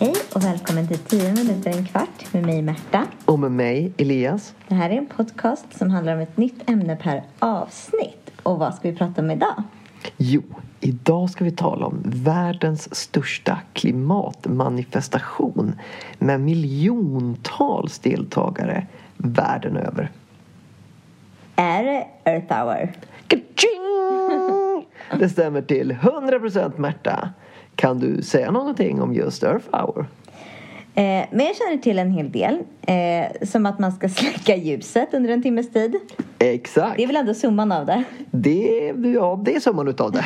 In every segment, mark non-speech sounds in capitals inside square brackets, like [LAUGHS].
Hej och välkommen till 10 minuter en kvart med mig Märta. Och med mig, Elias. Det här är en podcast som handlar om ett nytt ämne per avsnitt. Och vad ska vi prata om idag? Jo, idag ska vi tala om världens största klimatmanifestation med miljontals deltagare världen över. Är det Earth Hour? Det stämmer till 100% Märta. Kan du säga någonting om just Earth Hour? Eh, men jag känner till en hel del. Eh, som att man ska [LAUGHS] släcka ljuset under en timmes tid. Exakt. Det är väl ändå summan av det? Det, ja, det är summan utav det.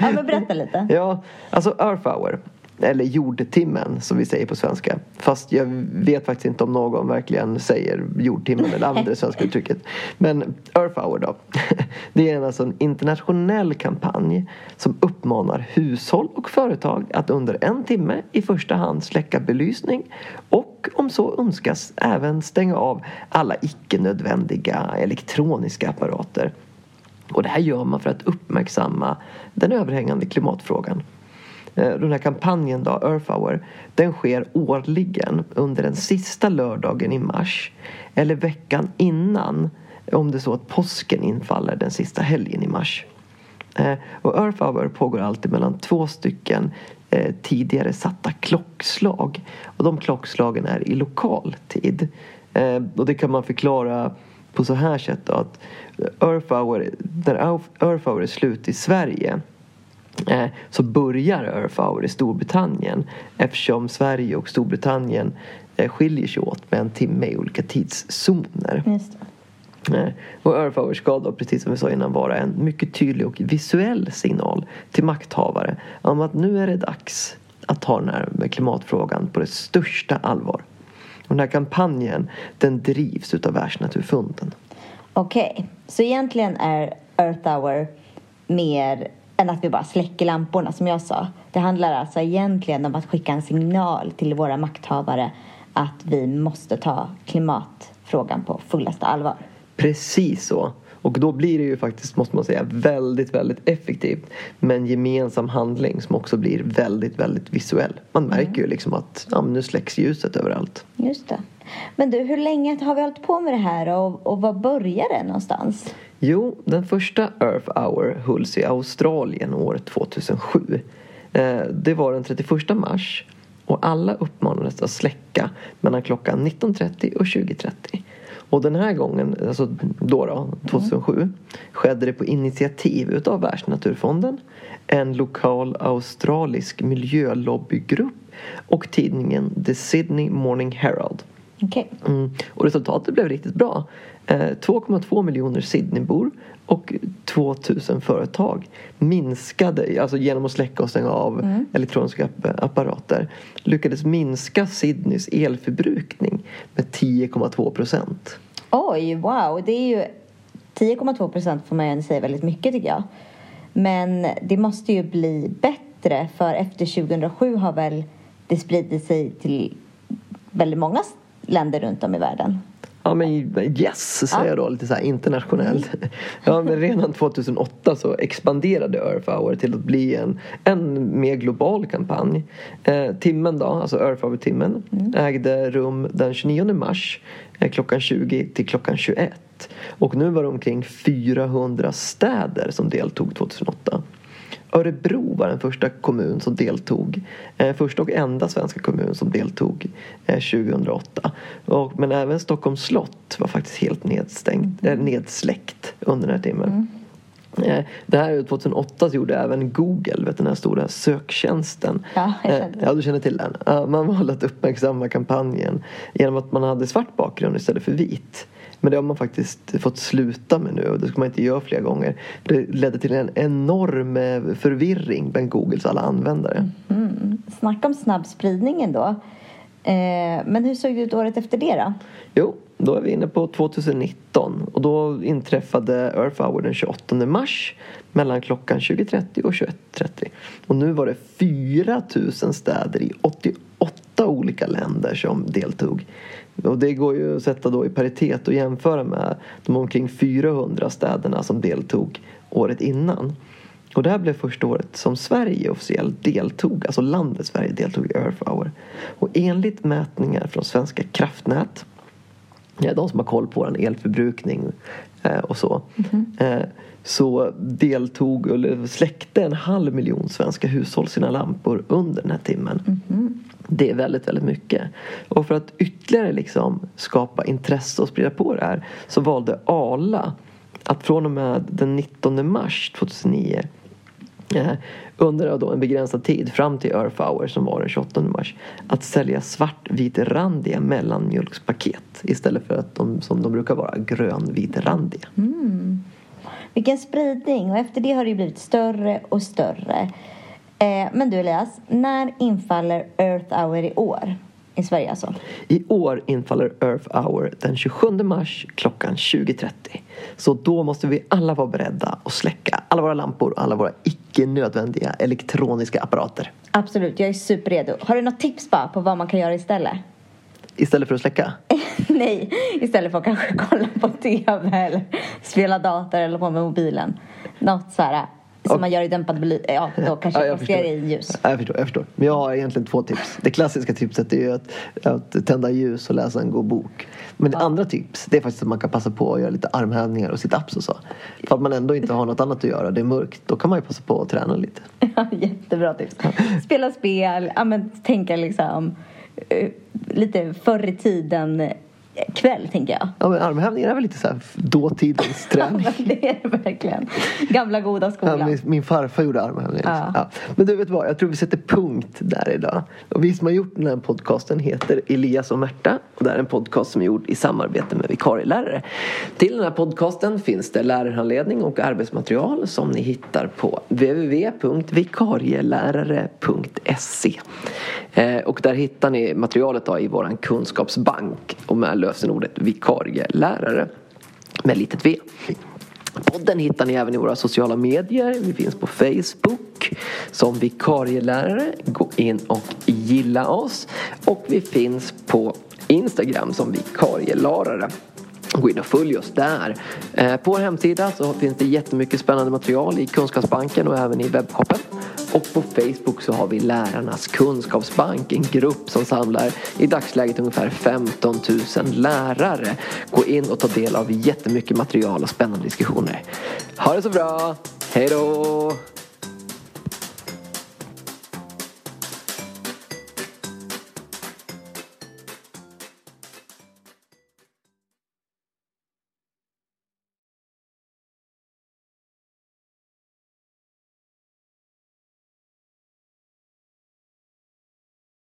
Ja, men berätta lite. [LAUGHS] ja, alltså Earth Hour eller jordtimmen som vi säger på svenska. Fast jag vet faktiskt inte om någon verkligen säger jordtimmen eller använder det svenska uttrycket. Men Earth Hour då. [LAUGHS] Det är alltså en internationell kampanj som uppmanar hushåll och företag att under en timme i första hand släcka belysning och om så önskas även stänga av alla icke-nödvändiga elektroniska apparater. Och det här gör man för att uppmärksamma den överhängande klimatfrågan. Eh, den här kampanjen då, Earth Hour, den sker årligen under den sista lördagen i mars eller veckan innan om det är så att påsken infaller den sista helgen i mars. Eh, och Earth Hour pågår alltid mellan två stycken eh, tidigare satta klockslag. Och de klockslagen är i lokal tid. Och det kan man förklara på så här sätt då, att Earth Hour, när Earth Hour är slut i Sverige så börjar Earth Hour i Storbritannien eftersom Sverige och Storbritannien eh, skiljer sig åt med en timme i olika tidszoner. Eh, och Earth Hour ska då, precis som vi sa innan, vara en mycket tydlig och visuell signal till makthavare om att nu är det dags att ta den här med klimatfrågan på det största allvar. Och den här kampanjen den drivs utav Världsnaturfonden. Okej, okay. så egentligen är Earth Hour mer än att vi bara släcker lamporna som jag sa. Det handlar alltså egentligen om att skicka en signal till våra makthavare att vi måste ta klimatfrågan på fullaste allvar. Precis så. Och då blir det ju faktiskt, måste man säga, väldigt, väldigt effektivt med en gemensam handling som också blir väldigt, väldigt visuell. Man märker mm. ju liksom att ja, nu släcks ljuset överallt. Just det. Men du, hur länge har vi hållit på med det här och, och var börjar det någonstans? Jo, den första Earth Hour hölls i Australien år 2007. Eh, det var den 31 mars och alla uppmanades att släcka mellan klockan 19.30 och 20.30. Och den här gången, alltså då, då 2007, mm. skedde det på initiativ utav Världsnaturfonden, en lokal australisk miljölobbygrupp och tidningen The Sydney Morning Herald. Okay. Mm. Och resultatet blev riktigt bra. 2,2 eh, miljoner Sydneybor och 2000 företag minskade, alltså genom att släcka och stänga av mm. elektroniska apparater, lyckades minska Sydneys elförbrukning med 10,2 procent. Oj, wow! Det är ju 10,2 procent får man ju säga väldigt mycket tycker jag. Men det måste ju bli bättre för efter 2007 har väl det spridit sig till väldigt många länder runt om i världen. Ja men yes, säger ja. jag då lite så internationellt. Mm. [LAUGHS] Ja men redan 2008 så expanderade Earth Hour till att bli en, en mer global kampanj. Eh, timmen då, alltså Earth Hour-timmen, mm. ägde rum den 29 mars eh, klockan 20 till klockan 21. Och nu var det omkring 400 städer som deltog 2008. Örebro var den första kommun som deltog. Eh, första och enda svenska kommun som deltog eh, 2008. Och, men även Stockholms slott var faktiskt helt nedstängt, eh, nedsläckt under den här timmen. Mm. Eh, det här 2008 gjorde även Google, vet den här stora söktjänsten. Ja, jag eh, ja du känner till den. Man valde att uppmärksamma kampanjen genom att man hade svart bakgrund istället för vit. Men det har man faktiskt fått sluta med nu och det ska man inte göra fler gånger. Det ledde till en enorm eh, förvirring bland Googles alla användare. Mm. Snacka om snabbspridningen då. Eh, men hur såg det ut året efter det då? Jo, då är vi inne på 2019 och då inträffade Earth Hour den 28 mars mellan klockan 20.30 och 21.30. Och nu var det 4 000 städer i 88 olika länder som deltog. Och det går ju att sätta då i paritet och jämföra med de omkring 400 städerna som deltog året innan. Och det här blev första året som Sverige officiellt deltog, alltså landet Sverige deltog i Earth Hour. Och enligt mätningar från Svenska kraftnät, ja, de som har koll på vår elförbrukning eh, och så, eh, så deltog, eller släckte en halv miljon svenska hushåll sina lampor under den här timmen. Det är väldigt, väldigt mycket. Och för att ytterligare liksom skapa intresse och sprida på det här så valde Arla att från och med den 19 mars 2009 eh, under då en begränsad tid fram till Earth Hour som var den 28 mars att sälja svartvitrandiga mellanmjölkspaket istället för att de som de brukar vara grönvitrandiga. Mm. Vilken spridning! Och efter det har det ju blivit större och större. Eh, men du Elias, när infaller Earth Hour i år? I Sverige alltså. I år infaller Earth Hour den 27 mars klockan 20.30. Så då måste vi alla vara beredda att släcka alla våra lampor och alla våra icke nödvändiga elektroniska apparater. Absolut, jag är superredo. Har du något tips bara på vad man kan göra istället? Istället för att släcka. [LAUGHS] Nej, istället för att kanske kolla på [LAUGHS] TV eller spela dator eller på med mobilen. Något så här som Och- man gör i dämpad belysning. Ja, då kanske Ja, ja, jag det i ljus. Ja, jag förstår, jag förstår. Men jag har egentligen två tips. Det klassiska tipset är ju att, att tända ljus och läsa en god bok. Men det andra tips det är faktiskt att man kan passa på att göra lite armhävningar och sit-ups och så. För att man ändå inte har något annat att göra, det är mörkt, då kan man ju passa på att träna lite. [LAUGHS] Ja, Jättebra tips. Spela spel, ja, men, tänka liksom eh, lite förr i tiden eh, kväll, tänker jag. Ja, men armhävningar är väl lite så här dåtidens träning. [LAUGHS] Det är det verkligen. Gamla goda Ja, skolan. min, min farfar gjorde armhävningar. Ja. Ja. Men du vet vad, jag tror vi sätter punkt där idag. Och vi som har gjort den här podcasten heter Elias och Märta. Och det här är en podcast som är gjord i samarbete med vikarielärare. Till den här podcasten finns det lärarhandledning och arbetsmaterial som ni hittar på www.vikarielärare.se. Eh, och där hittar ni materialet då i vår kunskapsbank och med lösenordet vikarielärare med litet v. Podden hittar ni även i våra sociala medier. Vi finns på Facebook som vikarielärare. Gå in och gilla oss. Och vi finns på Instagram som vikarielärare. Gå in och följ oss där. Eh, på vår hemsida så finns det jättemycket spännande material i Kunskapsbanken och även i webbshoppen. Och på Facebook så har vi Lärarnas kunskapsbank, en grupp som samlar i dagsläget ungefär 15 000 lärare. Gå in och ta del av jättemycket material och spännande diskussioner. Ha det så bra! Hej då!